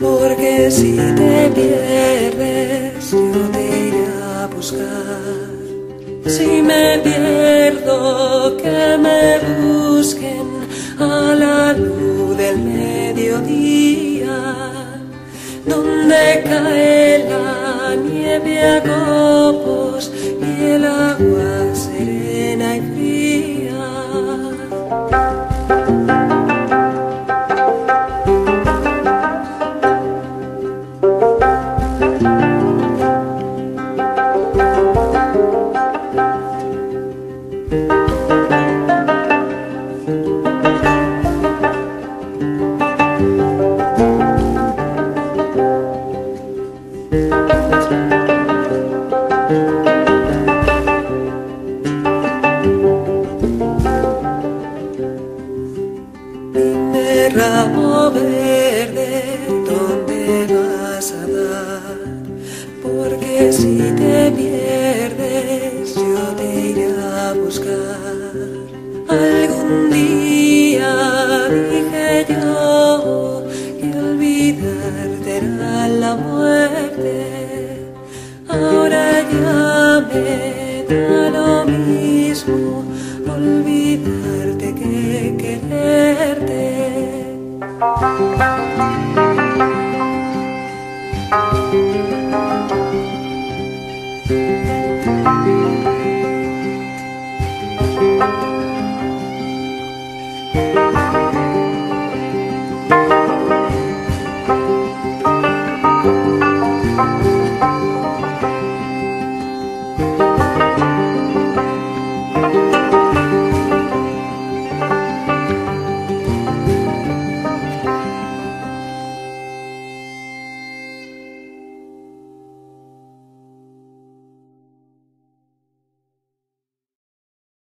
Porque si te pierdes, yo te iré a buscar. Si me pierdo, que me busquen a la luz del mediodía, donde cae la nieve a copos y el ramo verde, ¿dónde vas a dar? Porque si te pierdes, yo te iré a buscar. Algún día dije yo que olvidarte era la muerte. Ahora ya me da lo mismo olvidarte Thank you.